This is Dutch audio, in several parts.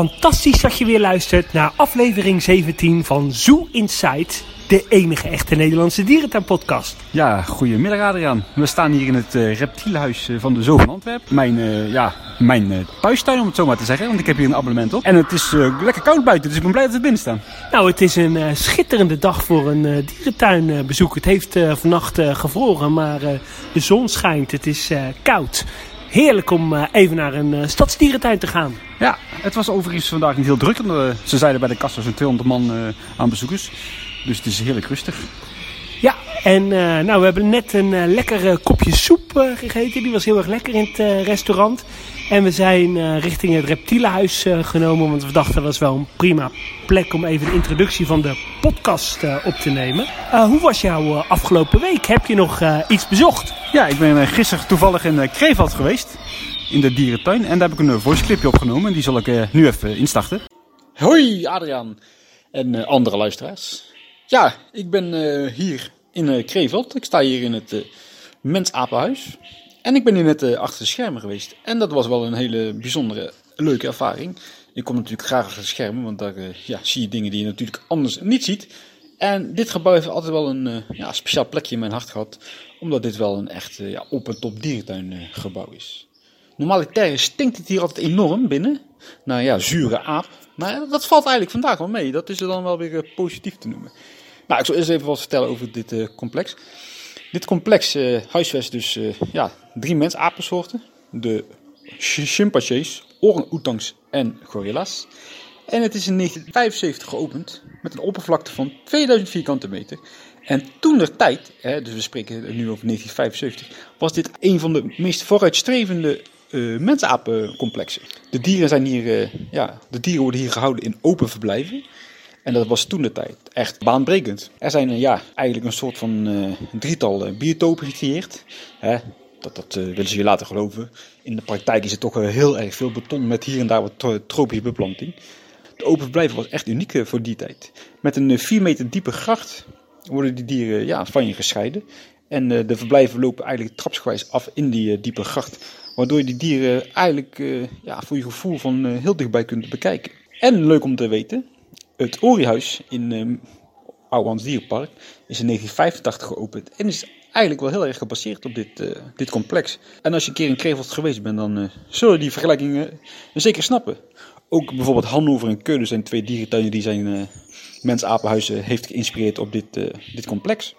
Fantastisch dat je weer luistert naar aflevering 17 van Zoo Inside, de enige echte Nederlandse dierentuinpodcast. Ja, goedemiddag Adriaan. We staan hier in het uh, reptielenhuis eh, van de Zoo van Antwerpen. Mijn, uh, ja, mijn uh, thuistuin om het zo maar te zeggen, want ik heb hier een abonnement op. En het is lekker koud buiten, dus ik ben blij dat we binnen staan. Nou, het is een schitterende dag voor een dierentuinbezoek. Het heeft vannacht gevroren, maar de zon schijnt, het is koud heerlijk om eh, even naar een uh, stadsdierentuin te gaan. Ja, het was overigens vandaag niet heel druk. Uh, ze zeiden bij de kassa zo'n 200 man aan bezoekers. Dus het is heerlijk rustig. En nou, we hebben net een lekker kopje soep gegeten. Die was heel erg lekker in het restaurant. En we zijn richting het reptielenhuis genomen. Want we dachten dat was wel een prima plek om even de introductie van de podcast op te nemen. hoe was jouw afgelopen week? Heb je nog iets bezocht? Ja, ik ben eh, gisteren toevallig in eh, Kreveld geweest. In de dierentuin. En daar heb ik een eh, voice clipje opgenomen. En die zal ik nu even instarten. Hoi Adriaan en andere luisteraars. Ja, ik ben hier in Kreveld. Ik sta hier in het uh, Mensapenhuis. En ik ben hier net achter de schermen geweest. En dat was wel een hele bijzondere, leuke ervaring. Ik kom natuurlijk graag achter de schermen, want daar ja, zie je dingen die je natuurlijk anders niet ziet. En dit gebouw heeft altijd wel een ja, speciaal plekje in mijn hart gehad omdat dit wel een echt ja, op- en top dierentuingebouw is. Normaliter stinkt het hier altijd enorm binnen. Nou ja, zure aap. Maar dat valt eigenlijk vandaag wel mee. Dat is er dan wel weer eh, positief te noemen. Nou, ik zal eerst even wat vertellen over dit uh, complex. Dit complex uh, huisvest dus ja, drie mensapensoorten. De chimpansees, orang-oetangs en gorilla's. En het is in 1975 geopend met een oppervlakte van 2000 vierkante meter. En toen de tijd, hè, dus we spreken nu over 1975, was dit een van de meest vooruitstrevende uh, mensapencomplexen. De dieren zijn hier, ja, de dieren worden hier gehouden in open verblijven. En dat was toen de tijd echt baanbrekend. Er zijn ja, eigenlijk een soort van uh, drietal biotopen gecreëerd. Hè, dat, dat willen ze je later geloven. In de praktijk is het toch heel erg veel beton met hier en daar wat tropische beplanting. De open verblijven was echt uniek voor die tijd. Met een 4 meter diepe gracht worden die dieren ja, van je gescheiden. En de verblijven lopen eigenlijk trapsgewijs af in die diepe gracht. Waardoor je die dieren eigenlijk ja, voor je gevoel van heel dichtbij kunt bekijken. En leuk om te weten, het Oriehuis in uh, Ouwans Dierenpark is in 1985 geopend. En is eigenlijk wel heel erg gebaseerd op dit, dit complex. En als je een keer in Kreveld geweest bent, dan zullen die vergelijkingen zeker snappen. Ook bijvoorbeeld Hannover en Keulen zijn twee dierentuinen die zijn Mensapenhuizen heeft geïnspireerd op dit, uh, dit complex.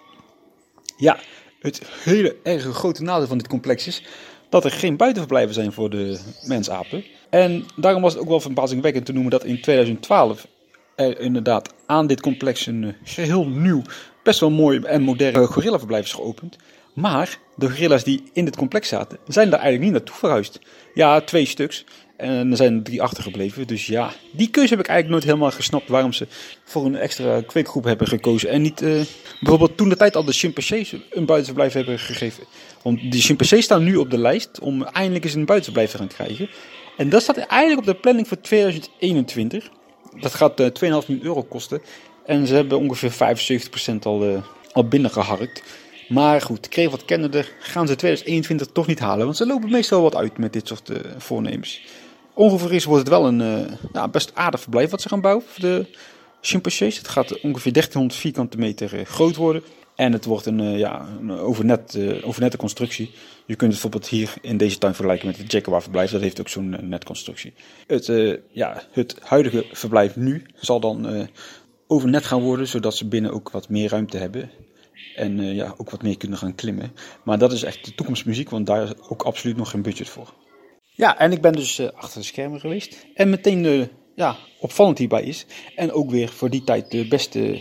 Ja, het hele erg grote nadeel van dit complex is dat er geen buitenverblijven zijn voor de mensapen. En daarom was het ook wel verbazingwekkend te noemen dat in 2012 er inderdaad aan dit complex een uh, geheel nieuw, best wel mooi en modern gorillaverblijf is geopend. Maar de gorilla's die in dit complex zaten, zijn daar eigenlijk niet naartoe verhuisd. Ja, twee stuks. En er zijn drie achtergebleven. Dus ja, die keuze heb ik eigenlijk nooit helemaal gesnapt. Waarom ze voor een extra kweekgroep hebben gekozen. En niet uh, bijvoorbeeld toen de tijd al de chimpansees een buitenverblijf hebben gegeven. Want die chimpansees staan nu op de lijst om eindelijk eens een buitenverblijf te gaan krijgen. En dat staat eigenlijk op de planning voor 2021. Dat gaat uh, 2,5 miljoen euro kosten. En ze hebben ongeveer 75% al, uh, al binnengeharkt. Maar goed, kreeg wat kennende gaan ze 2021 toch niet halen. Want ze lopen meestal wat uit met dit soort uh, voornemens. Ongeveer wordt het wel een ja, best aardig verblijf wat ze gaan bouwen voor de chimpansees. Het gaat ongeveer 1300 vierkante meter groot worden. En het wordt een, uh, ja, een overnet, overnette constructie. Je kunt het bijvoorbeeld hier in deze tuin vergelijken met het Jaguar verblijf. Dat heeft ook zo'n netconstructie. Het, ja, het huidige verblijf nu zal dan overnet gaan worden. Zodat ze binnen ook wat meer ruimte hebben. En ja, ook wat meer kunnen gaan klimmen. Maar dat is echt de toekomstmuziek, want daar is ook absoluut nog geen budget voor. Ja, en ik ben dus achter de schermen geweest. En meteen uh, ja, opvallend hierbij is, en ook weer voor die tijd de beste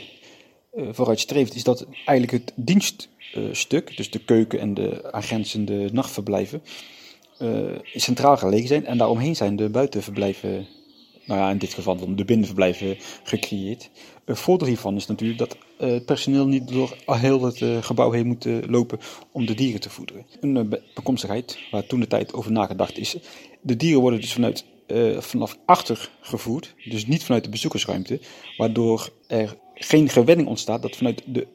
uh, vooruitstreeft, is dat eigenlijk het dienststuk, dus de keuken en de aangrenzende nachtverblijven, centraal gelegen zijn. En daaromheen zijn de buitenverblijven, nou ja, in dit geval dan de binnenverblijven gecreëerd. Een voordeel hiervan is natuurlijk dat het personeel niet door heel het gebouw heen moet lopen om de dieren te voederen. Een bekomstigheid waar toen de tijd over nagedacht is. De dieren worden dus vanuit, vanaf achter gevoerd, dus niet vanuit de bezoekersruimte, waardoor er geen gewenning ontstaat dat vanuit de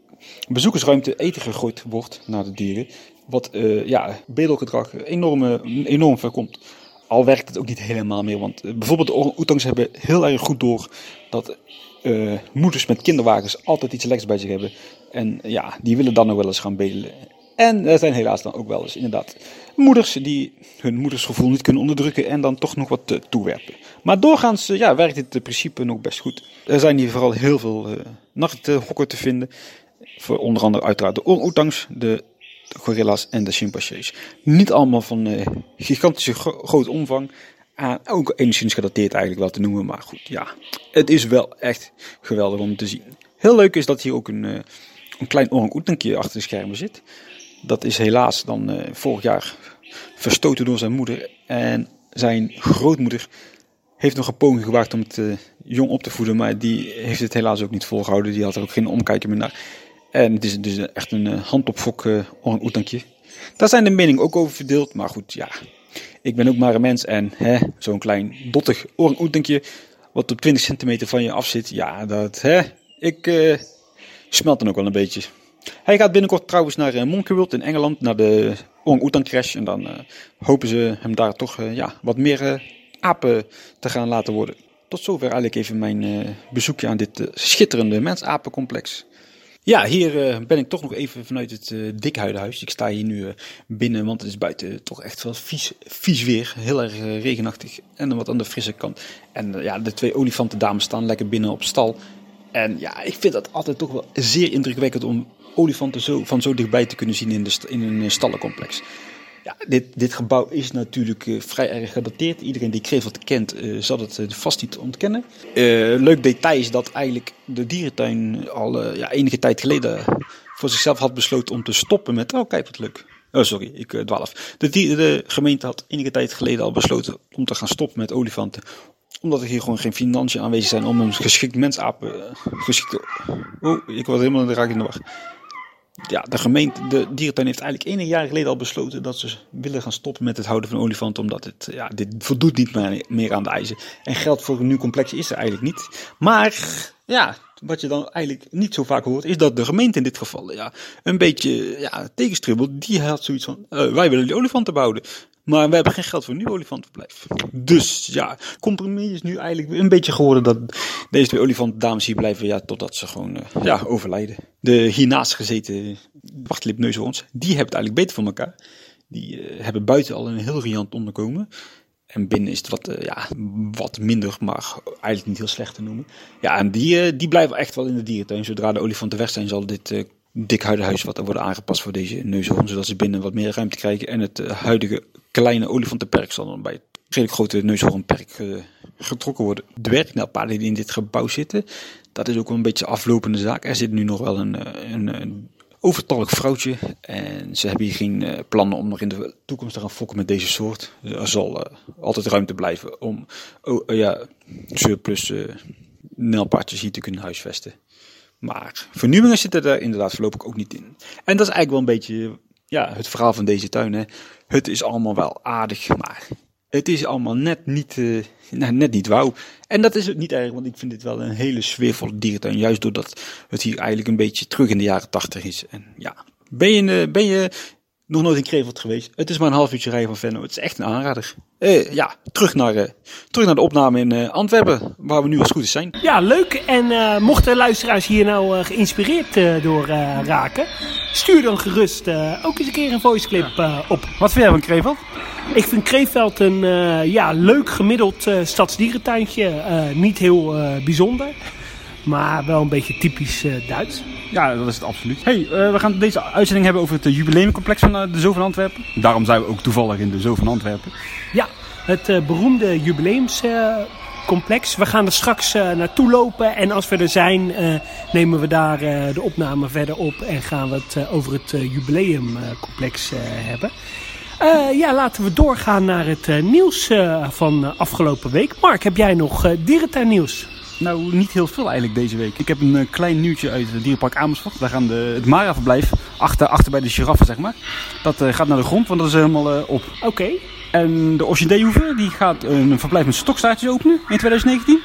bezoekersruimte eten gegooid wordt naar de dieren, wat uh, ja, bedelgedrag enorm, enorm voorkomt. al werkt het ook niet helemaal meer. Want eh, bijvoorbeeld de orang-oetangs hebben heel erg goed door dat eh, moeders met kinderwagens altijd iets lekkers bij zich hebben. En ja, die willen dan nog wel eens gaan bedelen. En er zijn helaas dan ook wel eens inderdaad moeders die hun moedersgevoel niet kunnen onderdrukken en dan toch nog wat eh, toewerpen. Maar doorgaans ja, werkt dit principe nog best goed. Er zijn hier vooral heel veel uh, nachthokken te vinden. Voor onder andere uiteraard de orang-oetangs, de gorilla's en de chimpansees. Niet allemaal van gigantische gro grote omvang. Ook enigszins gedateerd eigenlijk wel te noemen. Maar goed, ja. Het is wel echt geweldig om te zien. Heel leuk is dat hier ook een, een klein orang-oetankje achter de schermen zit. Dat is helaas dan uh, vorig jaar verstoten door zijn moeder. En zijn grootmoeder heeft nog een poging gewaagd om het jong op te voeden. Maar die heeft het helaas ook niet volgehouden. Die had er ook geen omkijken meer naar. En het is dus echt een uh, hand op fok uh, orang-oetankje. Daar zijn de meningen ook over verdeeld. Maar goed, ja. Ik ben ook maar een mens. En zo'n klein dottig orang-oetankje. Wat op 20 centimeter van je af zit. Ja, dat hè. Ik smelt dan ook wel een beetje. Hij gaat binnenkort trouwens naar uh, in Engeland. Naar de orang-oetang crash. En dan hopen ze hem daar toch ja, wat meer apen te gaan laten worden. Tot zover eigenlijk even mijn bezoekje aan dit schitterende mens-apencomplex. Ja, hier ben ik toch nog even vanuit het Dikhuidenhuis. Ik sta hier nu binnen, want het is buiten toch echt wel vies, vies weer. Heel erg regenachtig en wat aan de frisse kant. En ja, de twee olifantendames staan lekker binnen op stal. En ja, ik vind dat altijd toch wel zeer indrukwekkend om olifanten zo, van zo dichtbij te kunnen zien in, de, in een stallencomplex. Ja, dit, dit gebouw is natuurlijk uh, vrij erg gedateerd. Iedereen die Krevelt kent, uh, zal het vast niet ontkennen. leuk detail is dat eigenlijk de dierentuin al ja, enige tijd geleden voor zichzelf had besloten om te stoppen met... Oh, kijk wat leuk. Oh, sorry, ik dwaal af. De, de gemeente had enige tijd geleden al besloten om te gaan stoppen met olifanten omdat er hier gewoon geen financiën aanwezig zijn om een geschikt mensapen geschikt Oh, ik was helemaal in de raak in de war ja, de gemeente, de dierentuin heeft eigenlijk enig jaar geleden al besloten dat ze willen gaan stoppen met het houden van olifanten. Omdat het, ja, dit voldoet niet meer, meer aan de eisen. En geld voor een nieuw complex is er eigenlijk niet. Maar, ja, wat je dan eigenlijk niet zo vaak hoort, is dat de gemeente in dit geval, ja, een beetje, ja, tegenstribbelt. Die had zoiets van, uh, wij willen die olifanten bouwen. Maar we hebben geen geld voor een nieuw olifantenverblijf. Dus ja, compromis is nu eigenlijk een beetje geworden dat deze twee olifantendames hier blijven ja, totdat ze gewoon uh, ja, overlijden. De hiernaast gezeten wachtlipneushoorns, die hebben het eigenlijk beter voor elkaar. Die uh, hebben buiten al een heel riant onderkomen. En binnen is het wat, uh, ja, wat minder, maar eigenlijk niet heel slecht te noemen. Ja, en die, die blijven echt wel in de dierentuin. Zodra de olifanten weg zijn, zal dit dik huis wat worden aangepast voor deze neushoorn, zodat ze binnen wat meer ruimte krijgen. En het huidige kleine olifantenperk zal dan bij het redelijk grote neushoornperk uh, getrokken worden. De werknelpaarden die in dit gebouw zitten, dat is ook wel een beetje aflopende zaak. Er zit nu nog wel een, een, een overtallig vrouwtje en ze hebben hier geen uh, plannen om nog in de toekomst te gaan fokken met deze soort. Er zal uh, altijd ruimte blijven om oh, ja, surplus nelpaardjes hier te kunnen huisvesten. Maar vernieuwingen zitten er inderdaad voorlopig ook niet in. En dat is eigenlijk wel een beetje ja, het verhaal van deze tuin. Hè. Het is allemaal wel aardig, maar het is allemaal net niet, uh, net niet wauw. En dat is het niet erg, want ik vind dit wel een hele sfeervolle dierentuin. Juist doordat het hier eigenlijk een beetje terug in de jaren tachtig is. En ja, ben je, ben je nog nooit in Krevelt geweest. Het is maar een half uurtje rijden van Venlo. Het is echt een aanrader. Uh, ja, terug naar, uh, terug naar de opname in uh, Antwerpen, waar we nu als goed is zijn. Ja, leuk. En mochten luisteraars hier nou geïnspireerd door raken, stuur dan gerust ook eens een keer een voiceclip ja. op. Wat vind jij van Kreveld? Ik vind Kreveld een ja, leuk gemiddeld stadsdierentuintje. niet heel bijzonder, maar wel een beetje typisch Duits. Ja, dat is het absoluut. Hey, uh, we gaan deze uitzending hebben over het uh, jubileumcomplex van uh, de Zoo van Antwerpen. Daarom zijn we ook toevallig in de Zoo van Antwerpen. Ja, het beroemde jubileumscomplex. we gaan er straks naartoe lopen en als we er zijn, nemen we daar de opname verder op en gaan we het over het jubileumcomplex hebben. ja, laten we doorgaan naar het nieuws van afgelopen week. Mark, heb jij nog dierentuin nieuws? Nou, niet heel veel eigenlijk deze week. Ik heb een uh, klein nieuwtje uit het dierenpark Amersfoort. Daar gaan de, het Mara-verblijf, achter, achter bij de giraffen zeg maar. Dat uh, gaat naar de grond, want dat is helemaal uh, op. Oké. Okay. En de Orchideehoeve, die gaat een verblijf met stokstaartjes openen in 2019.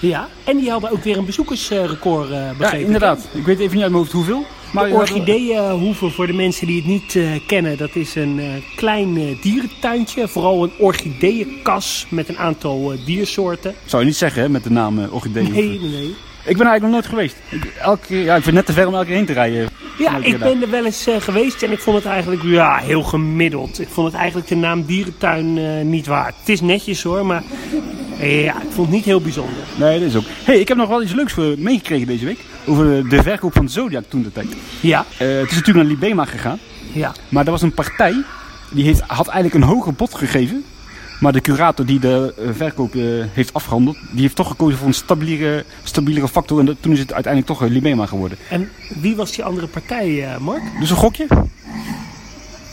Ja, en die hadden ook weer een bezoekersrecord eh Ja, begrepen. inderdaad. Ik weet even niet uit mijn hoofd hoeveel. Maar De orchideeënhoeve, voor de mensen die het niet eh, kennen, dat is een eh, klein eh, dierentuintje. Vooral een orchideeënkas met een aantal eh, diersoorten. Zou je niet zeggen hè, met de naam uh, Orchidee. Nee, nee. Ik ben er eigenlijk nog nooit geweest. Ik, elke, ja, ik vind het net te ver om elke keer heen te rijden. Ja, ik ben er wel eens eh, geweest en ik vond het eigenlijk ja, heel gemiddeld. Ik vond het eigenlijk de naam dierentuin eh, niet waard. Het is netjes hoor, maar eh, ja, ik vond het niet heel bijzonder. Nee, dat is ook. hey, ik heb nog wel iets leuks voor meegekregen deze week. Over de verkoop van Zodiac toen de tijd. Ja, Eh, het is natuurlijk naar Libema gegaan. ja. Maar er was een partij die heeft, had eigenlijk een hoger bod gegeven. Maar de curator die de eh, verkoop eh, heeft afgehandeld, die heeft toch gekozen voor een stabielere, stabielere factor. En dat- toen is het uiteindelijk toch eh, Libema geworden. En wie was die andere partij, eh, Mark? Dus een gokje?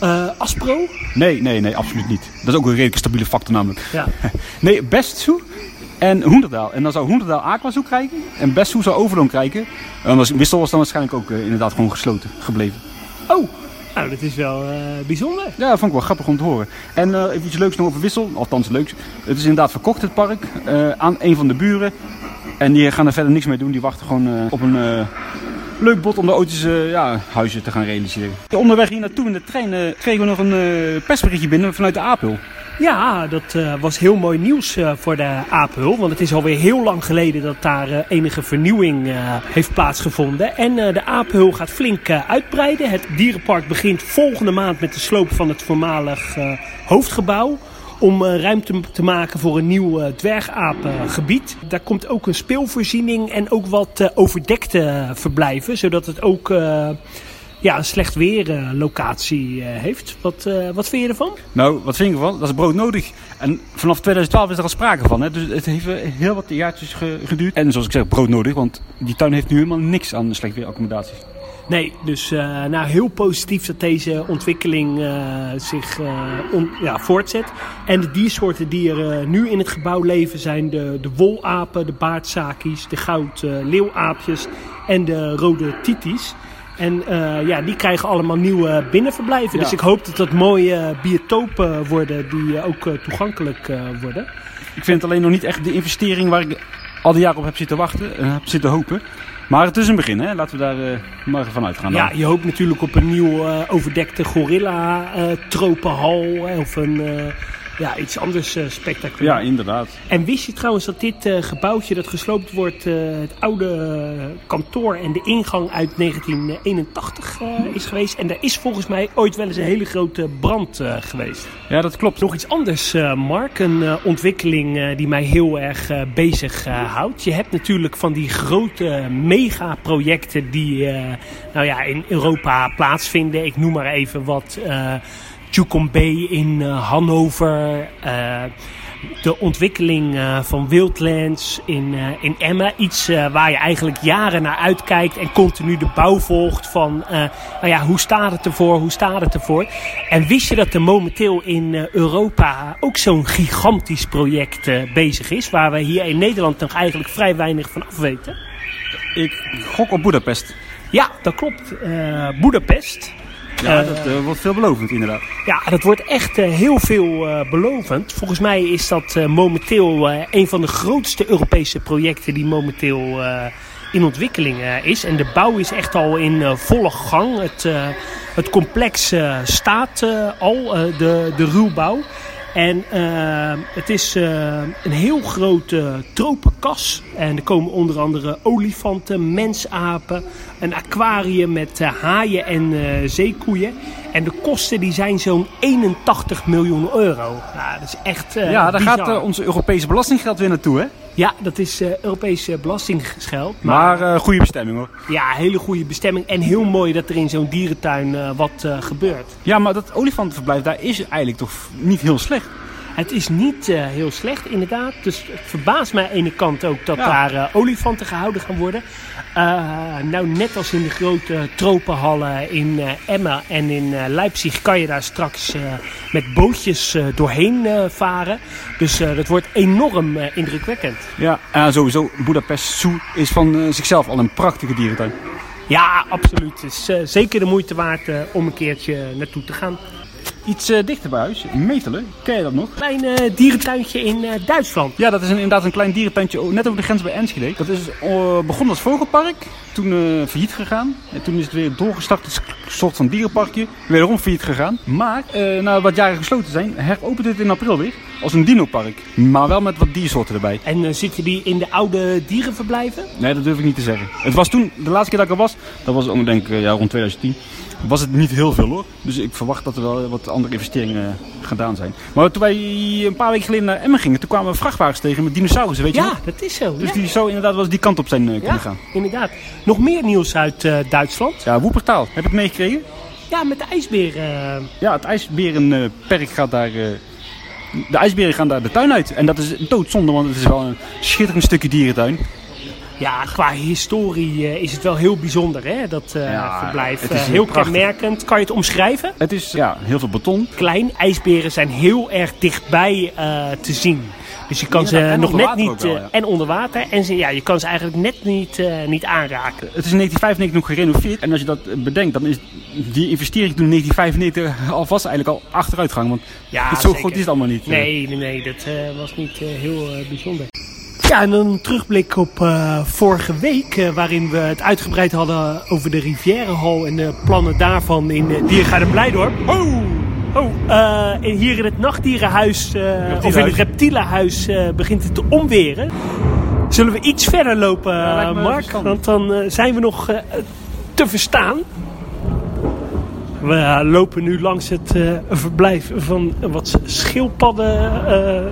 Eh, Aspro? Nee, nee, nee, absoluut niet. Dat is ook een redelijk stabiele factor namelijk. Ja. Nee, Bestsoe en Hoenderdaal. En dan zou Hoenderdaal Aquazoe krijgen en Bestsoe zou Overloon krijgen. En dan Wissel was dan waarschijnlijk ook eh, inderdaad gewoon gesloten gebleven. Oh, nou dat is wel eh, bijzonder. Ja, dat vond ik wel grappig om te horen. En eh, even iets leuks nog over Wissel, althans leuks. Het is inderdaad verkocht, het park, aan een van de buren. En die gaan er verder niks mee doen. Die wachten gewoon op een leuk bod om de auto's eh, ja, huizen te gaan realiseren. Onderweg hier naartoe in de trein eh, kregen we nog een eh, persberichtje binnen vanuit de Apel. Ja, dat was heel mooi nieuws voor de Apel. Want het is alweer heel lang geleden dat daar enige vernieuwing heeft plaatsgevonden. En de Apel gaat flink uitbreiden. Het dierenpark begint volgende maand met de sloop van het voormalig hoofdgebouw. Om eh, ruimte te maken voor een nieuw eh, dwergapengebied. Daar komt ook een speelvoorziening en ook wat eh, overdekte verblijven. Zodat het ook ja, een slecht weer locatie heeft. Wat, wat vind je ervan? Nou, wat vind ik ervan? Dat is broodnodig. En vanaf 2012 is er al sprake van. Hè? Dus het heeft heel wat jaartjes ge- geduurd. En zoals ik zeg, broodnodig. Want die tuin heeft nu helemaal niks aan slecht weeraccommodaties. Nee, dus eh, nou, heel positief dat deze ontwikkeling eh, zich eh, on- ja, voortzet. En de diersoorten die er nu in het gebouw leven zijn de, de wolapen, de baardsakies, de goud eh, leeuwaapjes en de rode titis. En ja, die krijgen allemaal nieuwe binnenverblijven. Ja. Dus ik hoop dat dat mooie biotopen worden die ook toegankelijk worden. Ik vind het alleen nog niet echt de investering waar ik al die jaren op heb zitten wachten. En heb zitten hopen. Maar het is een begin, hè? Laten we daar eh, maar van uitgaan. dan. Ja, je hoopt natuurlijk op een nieuw eh, overdekte gorilla eh, tropenhal eh, of een, eh, ja, iets anders spectaculair. ja, inderdaad. En wist je trouwens dat dit eh, gebouwtje dat gesloopt wordt, eh, het oude kantoor en de ingang uit 1981 eh, is geweest? En er is volgens mij ooit wel eens een hele grote brand geweest. Ja, dat klopt. Nog iets anders, Mark. Een ontwikkeling die mij heel erg bezig houdt. Je hebt natuurlijk van die grote megaprojecten die nou ja, in Europa plaatsvinden. Ik noem maar even wat. Eh Bay in eh, Hannover. eh, de ontwikkeling eh, van Wildlands in, in Emmen. Iets waar je eigenlijk jaren naar uitkijkt en continu de bouw volgt van, nou ja, hoe staat het ervoor, hoe staat het ervoor. En wist je dat er momenteel in Europa ook zo'n gigantisch project bezig is, waar we hier in Nederland nog eigenlijk vrij weinig van af weten? Ik gok op Budapest. Ja, dat klopt. Budapest. Ja, Eh, dat eh, wordt veelbelovend inderdaad. Ja, dat wordt echt eh, heel veel belovend. Volgens mij is dat momenteel een van de grootste Europese projecten die momenteel in ontwikkeling is. En de bouw is echt al in volle gang. Het, het complex staat al, de, de ruwbouw. En eh, het is eh, een heel grote tropenkas. En er komen onder andere olifanten, mensapen, een aquarium met eh, haaien en eh, zeekoeien. En de kosten die zijn zo'n 81 miljoen euro. Nou, dat is echt eh ja, daar bizar. gaat eh, onze Europese belastinggeld weer naartoe, hè? Ja, dat is Europees eh, belastinggeld. Maar, Maar eh, goede bestemming, hoor. ja, hele goede bestemming. En heel mooi dat er in zo'n dierentuin eh, wat gebeurt. Ja, maar dat olifantenverblijf, daar is eigenlijk toch niet heel slecht. Het is niet eh, heel slecht, inderdaad. Dus het verbaast mij aan de ene kant ook dat Ja. daar eh, olifanten gehouden gaan worden. Eh, nou, net als in de grote tropenhallen in Emma en in Leipzig kan je daar straks met bootjes doorheen varen. Dus dat wordt enorm indrukwekkend. Ja, en sowieso, Budapest Zoo is van zichzelf al een prachtige dierentuin. Ja, absoluut. Het is zeker de moeite waard om een keertje naartoe te gaan. Iets eh, dichter bij huis, Metelen. Ken je dat nog? Klein eh, dierentuintje in eh, Duitsland. Ja, dat is een- inderdaad een klein dierentuintje oh, net over de grens bij Enschede. Dat is begonnen als vogelpark, toen failliet gegaan. En toen is het weer doorgestart als een soort van dierenparkje. Wederom failliet gegaan. Maar na wat jaren gesloten zijn, heropent het in april weer als een dinopark. Maar wel met wat diersoorten erbij. En zitten die in de oude dierenverblijven? Nee, dat durf ik niet te zeggen. Het was toen, de laatste keer dat ik er was, dat was om, denk ik ja, rond 2010, was het niet heel veel hoor. Dus ik verwacht dat er wel wat andere investeringen eh, gedaan zijn. Maar toen wij een paar weken geleden naar Emmen gingen, toen kwamen we vrachtwagens tegen met dinosaurussen, weet je Ja, nog? dat is zo. Dus ja. die zou inderdaad wel eens die kant op zijn eh, kunnen ja, gaan. inderdaad. Nog meer nieuws uit eh, Duitsland. Ja, Woepertaal, heb ik meegekregen? Ja, met de ijsbeer. eh, Ja, het ijsberenperk gaat daar... de ijsberen gaan daar de tuin uit. En dat is doodzonde, want het is wel een schitterend stukje dierentuin. Ja, qua historie eh, is het wel heel bijzonder, hè, dat eh, Ja, verblijf. het is Eh, heel prachtig. kenmerkend. Kan je het omschrijven? Het is ja, heel veel beton. Klein, ijsberen zijn heel erg dichtbij eh, te zien. Dus je kan ze nog net niet... ook wel, eh, ja. En onder water. En ze, ja, je kan ze eigenlijk net niet, eh, niet aanraken. Het is in 1995 nog gerenoveerd. En als je dat bedenkt, dan is die investering toen in 1995 alvast eigenlijk al achteruitgang. Want Ja, zo zeker. goed is het allemaal niet. Nee, nee, nee, dat eh, was niet heel eh, bijzonder. Ja, en dan een terugblik op eh, vorige week, eh, waarin we het uitgebreid hadden over de Rivierenhal en de plannen daarvan in uh, Diergaarden Blijdorp. Oh! Oh, eh, en hier in het nachtdierenhuis, eh, of in het reptielenhuis, eh, begint het te omweren. Zullen we iets verder lopen, Ja, Mark? verstandig. Want dan eh, zijn we nog eh, te verstaan. We eh, lopen nu langs het eh, verblijf van wat schildpadden eh,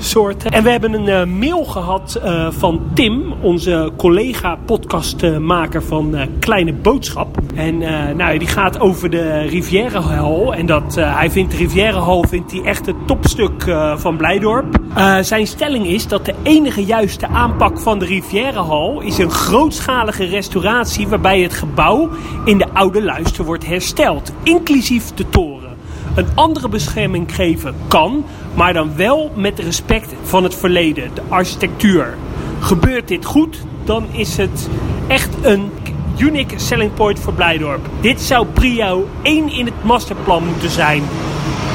soorten. En we hebben een eh, mail gehad eh, van Tim, onze collega podcastmaker van eh, Kleine Boodschap. En nou, die gaat over de Rivierenhal. En dat, hij vindt de Rivierenhal vindt hij echt het topstuk van Blijdorp. Zijn stelling is dat de enige juiste aanpak van de Rivierenhal is een grootschalige restauratie waarbij het gebouw in de oude luister wordt hersteld, inclusief de toren. Een andere bescherming geven kan, maar dan wel met respect van het verleden, de architectuur. Gebeurt dit goed, dan is het echt een unique selling point voor Blijdorp. Dit zou prio 1 in het masterplan moeten zijn.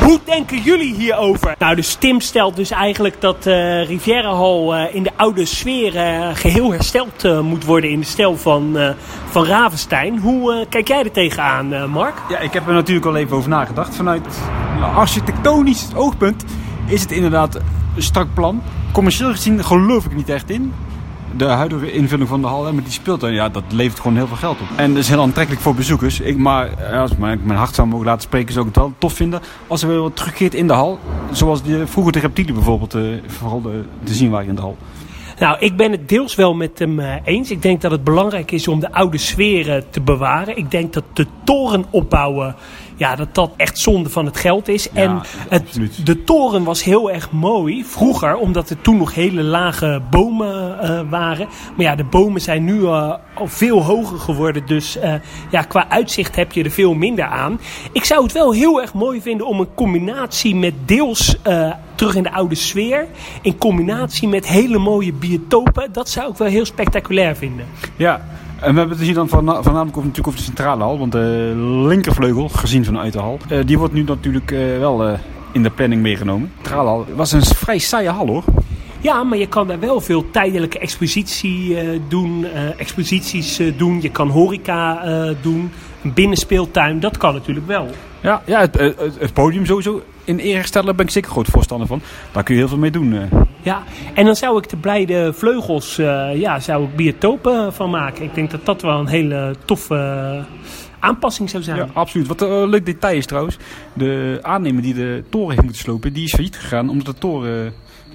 Hoe denken jullie hierover? Nou, dus Tim stelt dus eigenlijk dat eh Rivierenhal eh, in de oude sfeer eh, geheel hersteld moet worden in de stijl van, van Ravenstein. Hoe kijk jij er tegenaan, Mark? Ja, ik heb er natuurlijk al even over nagedacht. Vanuit architectonisch oogpunt is het inderdaad een strak plan. Commercieel gezien geloof ik niet echt in. De huidige invulling van de hal met die speeltuin, ja, dat levert gewoon heel veel geld op. En dat is heel aantrekkelijk voor bezoekers. Ik, maar eh, als mijn, hart zou mogen laten spreken, zou ik het wel tof vinden als er weer wat terugkeert in de hal. Zoals die, vroeger de reptielen bijvoorbeeld, eh, vooral de, te zien waren in de hal. Nou, ik ben het deels wel met hem eh, eens. Ik denk dat het belangrijk is om de oude sferen te bewaren. Ik denk dat de toren opbouwen, ja, dat dat echt zonde van het geld is. en het, de toren was heel erg mooi vroeger, omdat er toen nog hele lage bomen eh, waren. Maar ja, de bomen zijn nu eh, al veel hoger geworden. Dus eh, ja, qua uitzicht heb je er veel minder aan. Ik zou het wel heel erg mooi vinden om een combinatie met deels terug in de oude sfeer. In combinatie met hele mooie biotopen. Dat zou ik wel heel spectaculair vinden. Ja, en we hebben het hier dan voornamelijk over, natuurlijk over de centrale hal. Want de linkervleugel, gezien vanuit de hal, eh, die wordt nu natuurlijk eh, wel eh, in de planning meegenomen. De centrale hal was een vrij saaie hal hoor. Ja, maar je kan daar wel veel tijdelijke expositie doen, exposities doen. Je kan horeca doen, een binnenspeeltuin, dat kan natuurlijk wel. Ja, ja het, het, podium sowieso in ere stellen, ben ik zeker groot voorstander van. Daar kun je heel veel mee doen. Eh. Ja, en dan zou ik de blijde vleugels, eh, ja, zou ik biotopen van maken. Ik denk dat dat wel een hele toffe eh, aanpassing zou zijn. Ja, absoluut. Wat een leuk detail is trouwens. De aannemer die de toren heeft moeten slopen, die is failliet gegaan omdat de toren eh,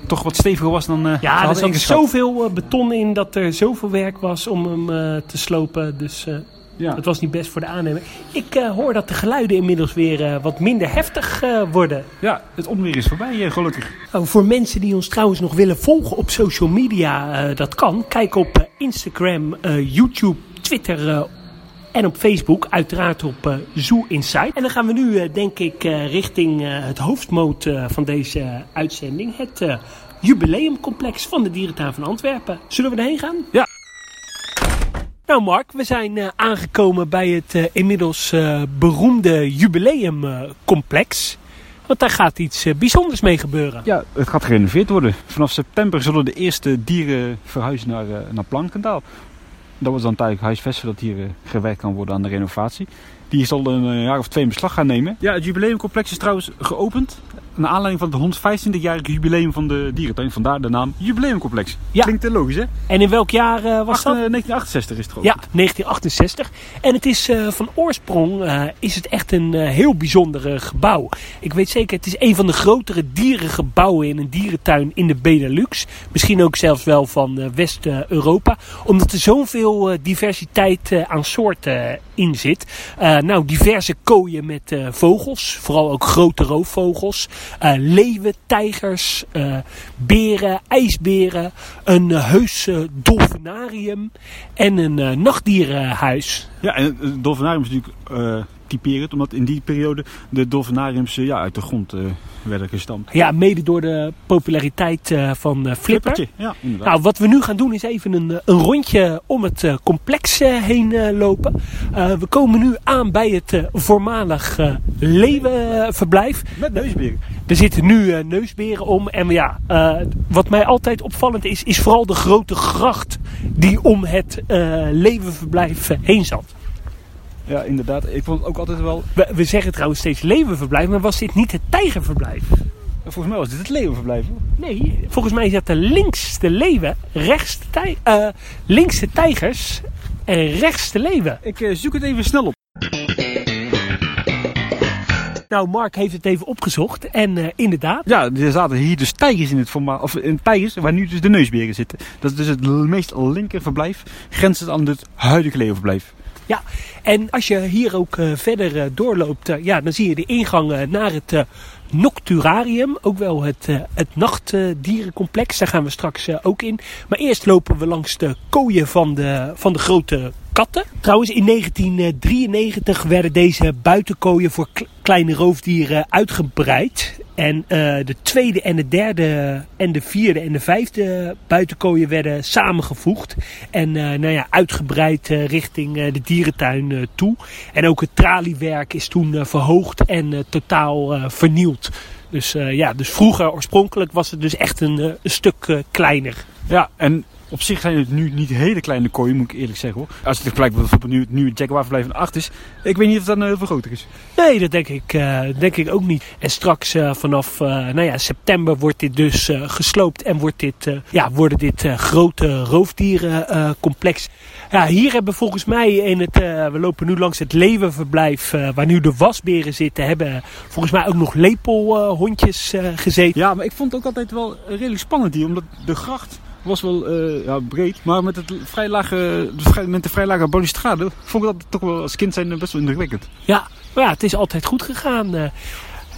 toch wat steviger was dan eh ze Ja, er zat ingeschat. zoveel eh, beton in dat er zoveel werk was om hem eh, te slopen. Dus eh, Ja. dat was niet best voor de aannemer. Ik eh, hoor dat de geluiden inmiddels weer eh, wat minder heftig eh, worden. ja, het onweer is voorbij, gelukkig. Oh, voor mensen die ons trouwens nog willen volgen op social media, dat kan. Kijk op Instagram, YouTube, Twitter en op Facebook. Uiteraard op Zoo Insight. En dan gaan we nu, denk ik, richting het hoofdmoot van deze uitzending. Het jubileumcomplex van de Dierentuin van Antwerpen. Zullen we erheen gaan? Ja. Nou Mark, we zijn eh, aangekomen bij het eh, inmiddels eh, beroemde jubileumcomplex. Want daar gaat iets bijzonders mee gebeuren. Ja, het gaat gerenoveerd worden. Vanaf september zullen de eerste dieren verhuizen naar, naar Plankendaal. Dat was dan tijdelijk huisvesten dat hier gewerkt kan worden aan de renovatie. Die zal een jaar of twee in beslag gaan nemen. Ja, het jubileumcomplex is trouwens geopend. Naar aanleiding van het 125-jarige jubileum van de dierentuin. Vandaar de naam Jubileumcomplex. Ja. Klinkt eh, logisch hè? En in welk jaar eh, was dat? eh, 1968 is het Ja, geopend. 1968. En het is eh, van oorsprong eh, is het echt een eh, heel bijzondere gebouw. Ik weet zeker, het is een van de grotere dierengebouwen in een dierentuin in de Benelux. Misschien ook zelfs wel van eh, West-Europa. Omdat er zoveel eh, diversiteit eh, aan soorten in zit. Eh, nou, diverse kooien met eh, vogels. Vooral ook grote roofvogels. Eh, leeuwen, tijgers, eh, beren, ijsberen. Een heus eh, dolfinarium. En een eh, nachtdierenhuis. Ja, en het dolfinarium is natuurlijk typerend. Omdat in die periode de dolfinariums ja, uit de grond eh, werden gestampt. Ja, mede door de populariteit eh, van eh, Flipper. Flippertje, Ja, inderdaad. Nou, wat we nu gaan doen is even een, een rondje om het complex heen lopen. We komen nu aan bij het voormalig leeuwenverblijf. Met neusberen. Er zitten nu neusberen om. En ja, wat mij altijd opvallend is, is vooral de grote gracht die om het leeuwenverblijf heen zat. Ja, inderdaad. Ik vond het ook altijd wel... We, we zeggen trouwens steeds leeuwenverblijf, maar was dit niet het tijgerverblijf? Volgens mij was dit het leeuwenverblijf. hoor. Nee, volgens mij zat er links de leeuwen, rechts de, tij, eh, links de tijgers en rechts de leeuwen. Ik eh, zoek het even snel op. Nou, Mark heeft het even opgezocht en eh, inderdaad, Ja, er zaten hier dus tijgers in het formaat, of in tijgers, waar nu dus de neusberen zitten. Dat is dus het meest linker verblijf, grenzend aan het huidige leeuwenverblijf. Ja. En als je hier ook eh, verder eh, doorloopt, eh, ja, dan zie je de ingang naar het Nocturarium, ook wel het, het nachtdierencomplex. Daar gaan we straks ook in. Maar eerst lopen we langs de kooien van de, van de grote katten. Trouwens, in 1993 werden deze buitenkooien voor kle- kleine roofdieren uitgebreid. En eh, de tweede en de derde en de vierde en de vijfde buitenkooien werden samengevoegd. En eh, nou ja, uitgebreid eh, richting eh, de dierentuin eh, toe. En ook het traliewerk is toen verhoogd en eh, totaal eh, vernieuwd. Dus eh, ja, dus vroeger oorspronkelijk was het dus echt een, een stuk eh, kleiner. Ja, en op zich zijn het nu niet hele kleine kooien, moet ik eerlijk zeggen hoor. Als je het vergelijkt met bijvoorbeeld nu het nieuwe Jaguar-verblijf van 8 is, ik weet niet of dat nou heel veel groter is. Nee, dat denk ik, eh, denk ik ook niet. En straks eh, vanaf eh, nou ja, september wordt dit dus gesloopt en wordt dit, ja, worden dit grote roofdierencomplex. ja, hier hebben volgens mij in het, we lopen nu langs het leeuwenverblijf waar nu de wasberen zitten, hebben volgens mij ook nog lepelhondjes gezeten. Ja, maar ik vond het ook altijd wel redelijk spannend hier, omdat de gracht was wel eh, ja, breed, maar met, het vrij lage, met de vrij lage balustrade vond ik dat toch wel als kind zijn best wel indrukwekkend. Ja, maar ja, het is altijd goed gegaan.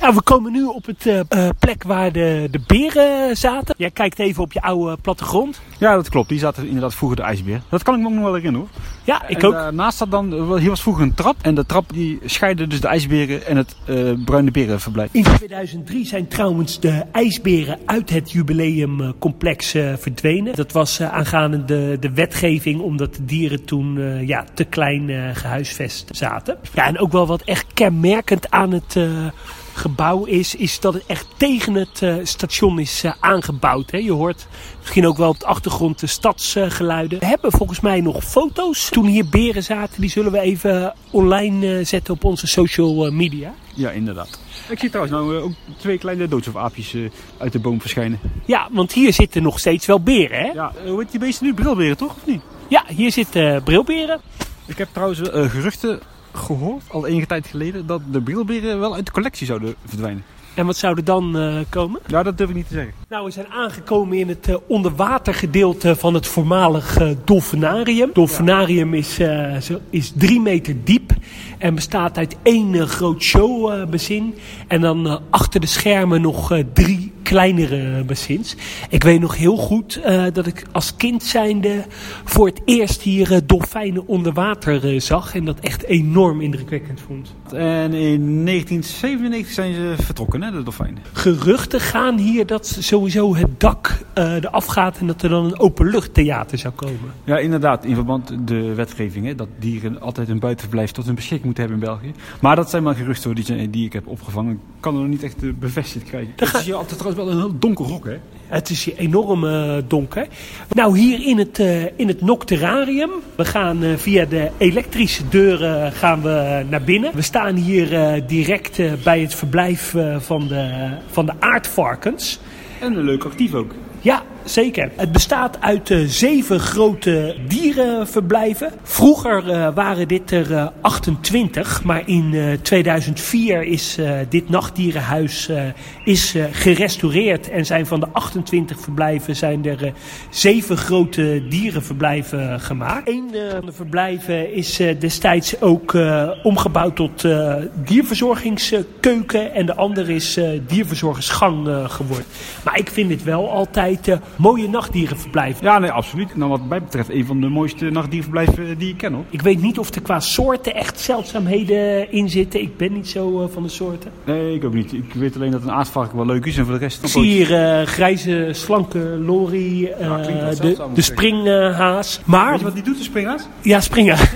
Eh. Ja, we komen nu op het eh, eh, plek waar de, de beren zaten. Jij kijkt even op je oude plattegrond. Ja, dat klopt. Die zaten inderdaad vroeger de ijsbeer. Dat kan ik me ook nog wel herinneren hoor. Ja, ik en ook. Daarnaast zat dan, eh, hier was vroeger een trap. En de trap die scheidde dus de ijsberen en het eh, bruine berenverblijf. In 2003 zijn trouwens de ijsberen uit het jubileumcomplex eh, verdwenen. Dat was eh, aangaande de, de wetgeving omdat de dieren toen eh, ja, te klein eh, gehuisvest zaten. Ja, en ook wel wat echt kenmerkend aan het eh, gebouw is, is dat het echt tegen het eh, station is eh, aangebouwd. Hè. Je hoort misschien ook wel op de achtergrond de stadsgeluiden. we hebben volgens mij nog foto's toen hier beren zaten. Die zullen we even online eh, zetten op onze social media. Ja, inderdaad. Ik zie trouwens nou ook twee kleine doodsofaapjes eh uit de boom verschijnen. Ja, want hier zitten nog steeds wel beren, hè? Ja, hoe heet die beesten nu? Brilberen toch? Of niet? Ja, hier zitten eh, brilberen. Ik heb trouwens eh, geruchten gehoord, al enige tijd geleden, dat de brilberen wel uit de collectie zouden verdwijnen. En wat zou er dan eh, komen? Ja, dat durf ik niet te zeggen. Nou, we zijn aangekomen in het eh, onderwatergedeelte van het voormalig eh, dolfinarium. Het dolfinarium is, zo- is drie meter diep en bestaat uit één groot showbezin. en dan achter de schermen nog drie kleinere bassins. Ik weet nog heel goed eh, dat ik als kind zijnde voor het eerst hier eh, dolfijnen onder water eh, zag. En dat echt enorm indrukwekkend vond. En in 1997 zijn ze vertrokken, hè, de dolfijnen. Geruchten gaan hier dat sowieso het dak eh eraf gaat en dat er dan een openluchttheater zou komen. Ja, inderdaad, in verband met de wetgeving, hè, dat dieren altijd een buitenverblijf tot hun beschikking moeten hebben in België. Maar dat zijn maar geruchten hoor, die, ik heb opgevangen. Ik kan er nog niet echt eh, bevestigd krijgen. Het is hier altijd trouwens wel een heel donker hok, hè? Het is hier enorm eh, donker. Nou, hier in het, eh, in het Nocterarium. We gaan eh, via de elektrische deuren gaan we naar binnen. We staan hier direct bij het verblijf van, de, van de aardvarkens. En een leuk actief ook. Ja, zeker. Het bestaat uit eh, zeven grote dierenverblijven. Vroeger eh, waren dit er eh, 28, maar in eh, 2004 is eh, dit nachtdierenhuis eh, is, eh, gerestaureerd. En zijn van de 28 verblijven zijn er eh, zeven grote dierenverblijven gemaakt. Een eh, van de verblijven is eh, destijds ook eh, omgebouwd tot eh, dierverzorgingskeuken. En de andere is eh, dierverzorgersgang eh, geworden. Maar ik vind dit wel altijd eh, mooie nachtdierenverblijven. Ja, nee, absoluut. Nou, wat mij betreft een van de mooiste nachtdierverblijven eh, die ik ken, hoor. Ik weet niet of er qua soorten echt zeldzaamheden in zitten. Ik ben niet zo eh, van de soorten. Nee, ik ook niet. Ik weet alleen dat een aardvarken wel leuk is en voor de rest... Ik zie hier eh, grijze, slanke eh, Ja, wel de, de springhaas. Maar, Weet je wat die doet, de springhaas? ja, springer.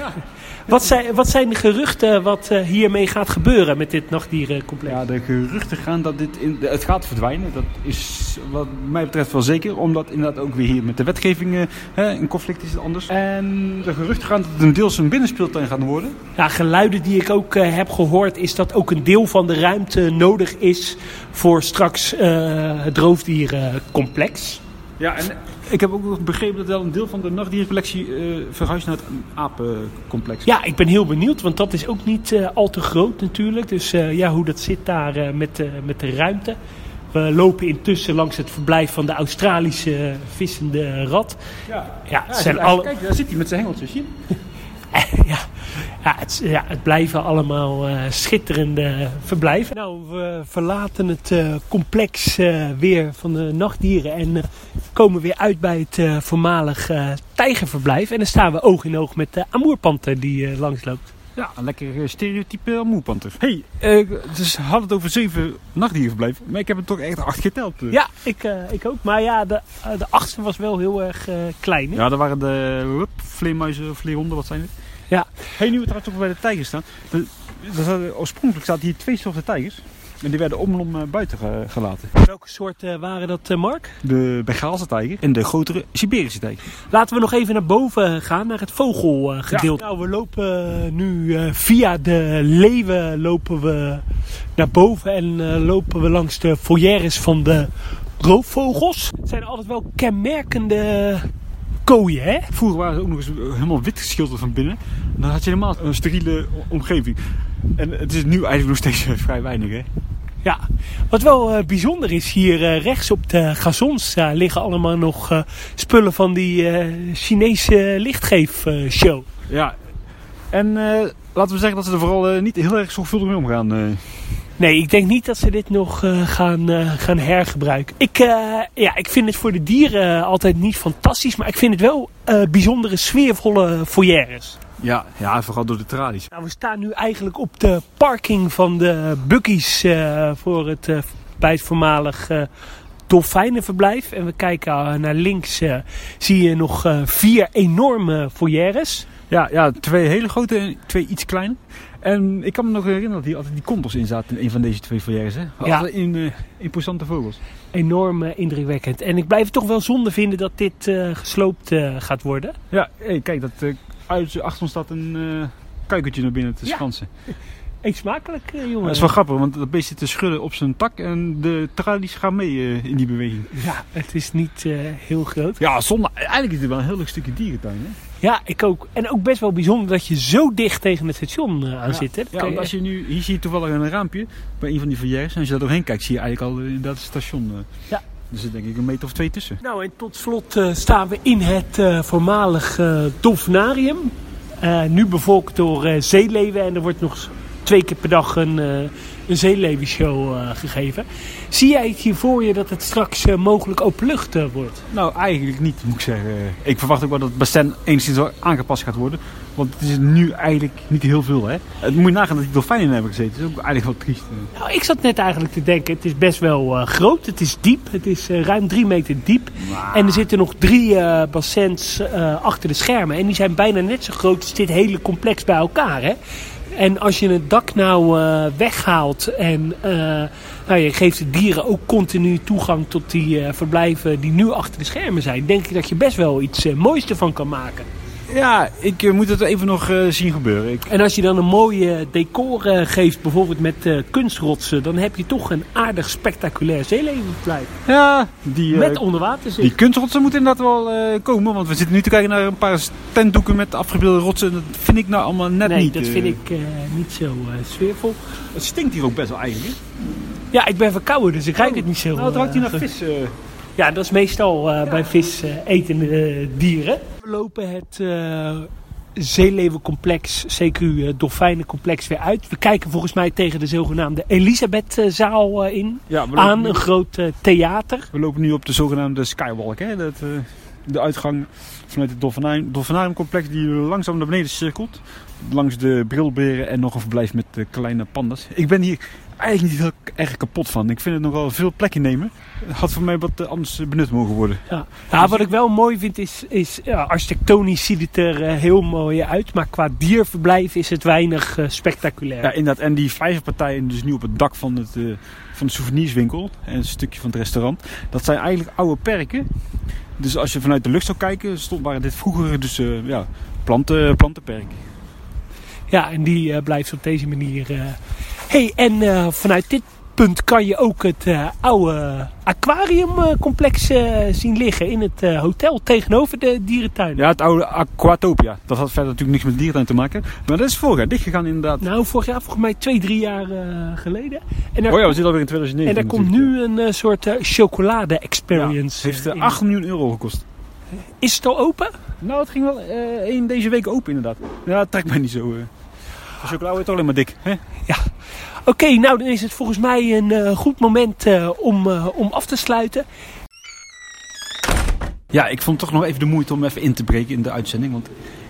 Wat zijn, wat zijn de geruchten wat eh, hiermee gaat gebeuren met dit nachtdierencomplex? Ja, de geruchten gaan dat dit in, het gaat verdwijnen. Dat is wat mij betreft wel zeker. Omdat inderdaad ook weer hier met de wetgeving eh, hè, in conflict is het anders. En de geruchten gaan dat het een deels een binnenspeeltuin gaat worden. Ja, geluiden die ik ook eh, heb gehoord is dat ook een deel van de ruimte nodig is voor straks eh, het roofdierencomplex. Ja, en ik heb ook nog begrepen dat wel een deel van de nachtdierencollectie eh, verhuist naar het apencomplex. Ja, ik ben heel benieuwd, want dat is ook niet eh, al te groot natuurlijk. Dus eh, ja, hoe dat zit daar met, de met de ruimte. We lopen intussen langs het verblijf van de Australische vissende rat. ja. Ja, zijn alle... Kijk, daar zit hij met zijn hengeltjes. je? ja, ja, het, ja, het blijven allemaal eh, schitterende verblijven. Nou, we verlaten het eh, complex eh, weer van de nachtdieren en eh, komen weer uit bij het eh, voormalig tijgerverblijf. En dan staan we oog in oog met de amoerpanter die eh, langsloopt. Ja, een lekker stereotype moerpanter. hey, eh, dus we hadden het over zeven nachtdierenverblijven. Maar ik heb het toch echt acht geteld. Ja, ik, eh, ik ook. Maar ja, de, de achtste was wel heel erg eh, klein. Hè? Ja, dat waren de vleermuizen of vleerhonden, wat zijn het? Ja. Hey, nu we trouwens toch bij de tijgers staan. De, oorspronkelijk zaten hier twee soorten tijgers. En die werden om en om eh, buiten ge- gelaten. Welke soorten waren dat, eh, Mark? De Bengaalse tijger en de grotere Siberische tijger. Laten we nog even naar boven gaan, naar het vogelgedeelte. Nou, we lopen eh, nu eh, via de leeuwen lopen we naar boven en eh, lopen we langs de foyeres van de roofvogels. Het zijn altijd wel kenmerkende hè? Vroeger waren ze ook nog eens eh, helemaal wit geschilderd van binnen. Dan had je helemaal een steriele omgeving. En het is nu eigenlijk nog steeds eh, vrij weinig, hè? Ja, wat wel eh, bijzonder is, hier rechts op de gazons liggen allemaal nog spullen van die Chinese lichtgeefshow. Ja. En laten we zeggen dat ze er vooral niet heel erg zorgvuldig mee omgaan. Nee, ik denk niet dat ze dit nog eh, gaan, eh, gaan hergebruiken. Ik, eh, ja, ik vind het voor de dieren altijd niet fantastisch, maar ik vind het wel eh, bijzondere sfeervolle foyeres. Ja, ja, vooral door de tralies. Nou, we staan nu eigenlijk op de parking van de buggies eh, voor het, eh, bij het voormalig eh, dolfijnenverblijf. En we kijken naar links, zie je nog eh, vier enorme foyeres. Ja, ja, twee hele grote en twee iets kleine. En ik kan me nog herinneren dat hier altijd die kompels in zaten in een van deze twee foyers. Hè? Ja. In, eh, imposante vogels. Enorm eh, indrukwekkend. En ik blijf het toch wel zonde vinden dat dit eh, gesloopt gaat worden. Ja, hey, kijk, dat, uit, achter ons staat een kuikentje naar binnen te Ja. schansen. Eet smakelijk, eh, jongen. Dat is wel grappig, want dat beest zit te schudden op zijn tak en de tralies gaan mee eh, in die beweging. Ja, het is niet eh, heel groot. Ja, zonder, eigenlijk is het wel een heel leuk stukje dierentuin. Hè? Ja, ik ook. En ook best wel bijzonder dat je zo dicht tegen het station aan zit. Hè? Ja, want als je nu, hier zie je toevallig een raampje bij een van die foyers. En als je daar doorheen kijkt, zie je eigenlijk al inderdaad het station. Ja. Er zit denk ik een meter of twee tussen. Nou, en tot slot staan we in het voormalig dolfinarium. Nu bevolkt door zeeleeuwen en er wordt nog twee keer per dag een, uh, een zeelevenshow uh, gegeven. Zie jij het hier voor je dat het straks uh, mogelijk openlucht wordt? Nou, eigenlijk niet, moet ik zeggen. Ik verwacht ook wel dat het bassin enigszins aangepast gaat worden. Want het is nu eigenlijk niet heel veel, hè? Het moet je nagaan dat die dolfijnen in hebben gezeten. Dat is ook eigenlijk wel triest. Nou, ik zat net eigenlijk te denken, het is best wel uh, groot. Het is diep. Het is uh, ruim drie meter diep. Maar... En er zitten nog drie uh, bassins achter de schermen. En die zijn bijna net zo groot als dit hele complex bij elkaar, hè? En als je het dak nou weghaalt en nou, je geeft de dieren ook continu toegang tot die verblijven die nu achter de schermen zijn, denk ik dat je best wel iets moois ervan kan maken. Ja, ik uh, moet het even nog uh, zien gebeuren. Ik... En als je dan een mooie decor uh, geeft, bijvoorbeeld met kunstrotsen, dan heb je toch een aardig spectaculair zeelevensverblijf. Ja, die, met onderwaterzicht. Die kunstrotsen moeten inderdaad wel komen, want we zitten nu te kijken naar een paar tentdoeken met afgebeelde rotsen. Dat vind ik nou allemaal net nee, niet. dat vind ik niet zo sfeervol. Het stinkt hier ook best wel eigenlijk. Ja, ik ben verkouden, dus ik ruik het niet zo. Nou, het ruikt hier naar vis. Ja, dat is meestal ja. bij vis etende dieren. We lopen het uh, zeelevencomplex, CQ uh, Dolfijnencomplex weer uit. We kijken volgens mij tegen de zogenaamde Elisabethzaal uh, in. Ja, aan een groot theater. We lopen nu op de zogenaamde Skywalk. Hè? Dat, de uitgang vanuit het Dolfinariumcomplex die langzaam naar beneden cirkelt. Langs de brilberen en nog een verblijf met de kleine pandas. Ik ben hier eigenlijk niet heel erg kapot van. Ik vind het nog wel veel plek innemen. Het had voor mij wat anders benut mogen worden. Ja, ja wat ik wel mooi vind is, is ja, architectonisch ziet het er uh, heel mooi uit. Maar qua dierverblijf is het weinig uh, spectaculair. Ja, inderdaad. En die vijverpartijen dus nu op het dak van, het, uh, van de souvenirswinkel. En een stukje van het restaurant. Dat zijn eigenlijk oude perken. Dus als je vanuit de lucht zou kijken, stond, waren dit vroeger dus ja, planten, plantenperken. Ja, en die blijft op deze manier hey, en uh, vanuit dit punt kan je ook het uh, oude aquariumcomplex uh, zien liggen in het hotel tegenover de dierentuin. Ja, het oude Aquatopia. Dat had verder natuurlijk niks met dierentuin te maken. Maar dat is vorig jaar dichtgegaan inderdaad. Nou, vorig jaar volgens mij twee, drie jaar geleden. En oh ja, we zitten alweer in 2009. En er komt nu een soort chocolade-experience. Ja, heeft 8 miljoen euro gekost. Is het al open? Nou, het ging wel één deze week open inderdaad. Ja, het trekt mij niet zo... De chocolade wordt alleen maar dik. Hè? Ja. Oké, okay, nou dan is het volgens mij een uh, goed moment uh, om, uh, om af te sluiten. Ja, ik vond toch nog even de moeite om even in te breken in de uitzending. Want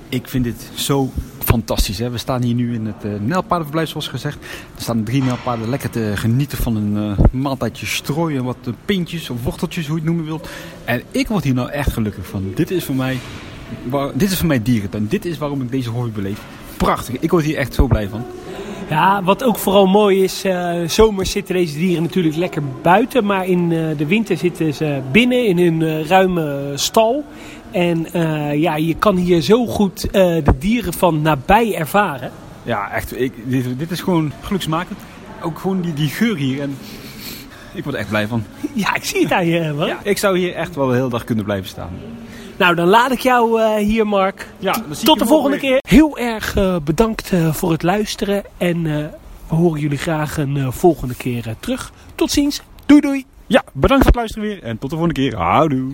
ik vind dit zo fantastisch. Hè? We staan hier nu in het uh, Nijlpaardenverblijf, zoals gezegd. Er staan drie Nijlpaarden lekker te genieten van een uh, maaltijdje strooi en wat uh, pintjes of worteltjes, hoe je het noemen wilt. En ik word hier nou echt gelukkig van. Dit is voor mij, waar, dit is voor mij dierentuin. Dit is waarom ik deze hobby beleef prachtig. Ik word hier echt zo blij van. Ja, wat ook vooral mooi is, uh, zomers zitten deze dieren natuurlijk lekker buiten. Maar in uh, de winter zitten ze binnen in hun uh, ruime stal. En ja, je kan hier zo goed de dieren van nabij ervaren. Ja, echt. Ik, dit, dit is gewoon geluksmakend. Ook gewoon die, die geur hier. En ik word er echt blij van. Ja, ik zie het aan je. Ja, ik zou hier echt wel de hele dag kunnen blijven staan. Nou, dan laat ik jou uh, hier, Mark. Ja, Tot de volgende keer. Heel erg uh, bedankt uh, voor het luisteren. En we horen jullie graag een volgende keer terug. Tot ziens. Doei doei. Ja, bedankt voor het luisteren weer. En tot de volgende keer. Houdoe.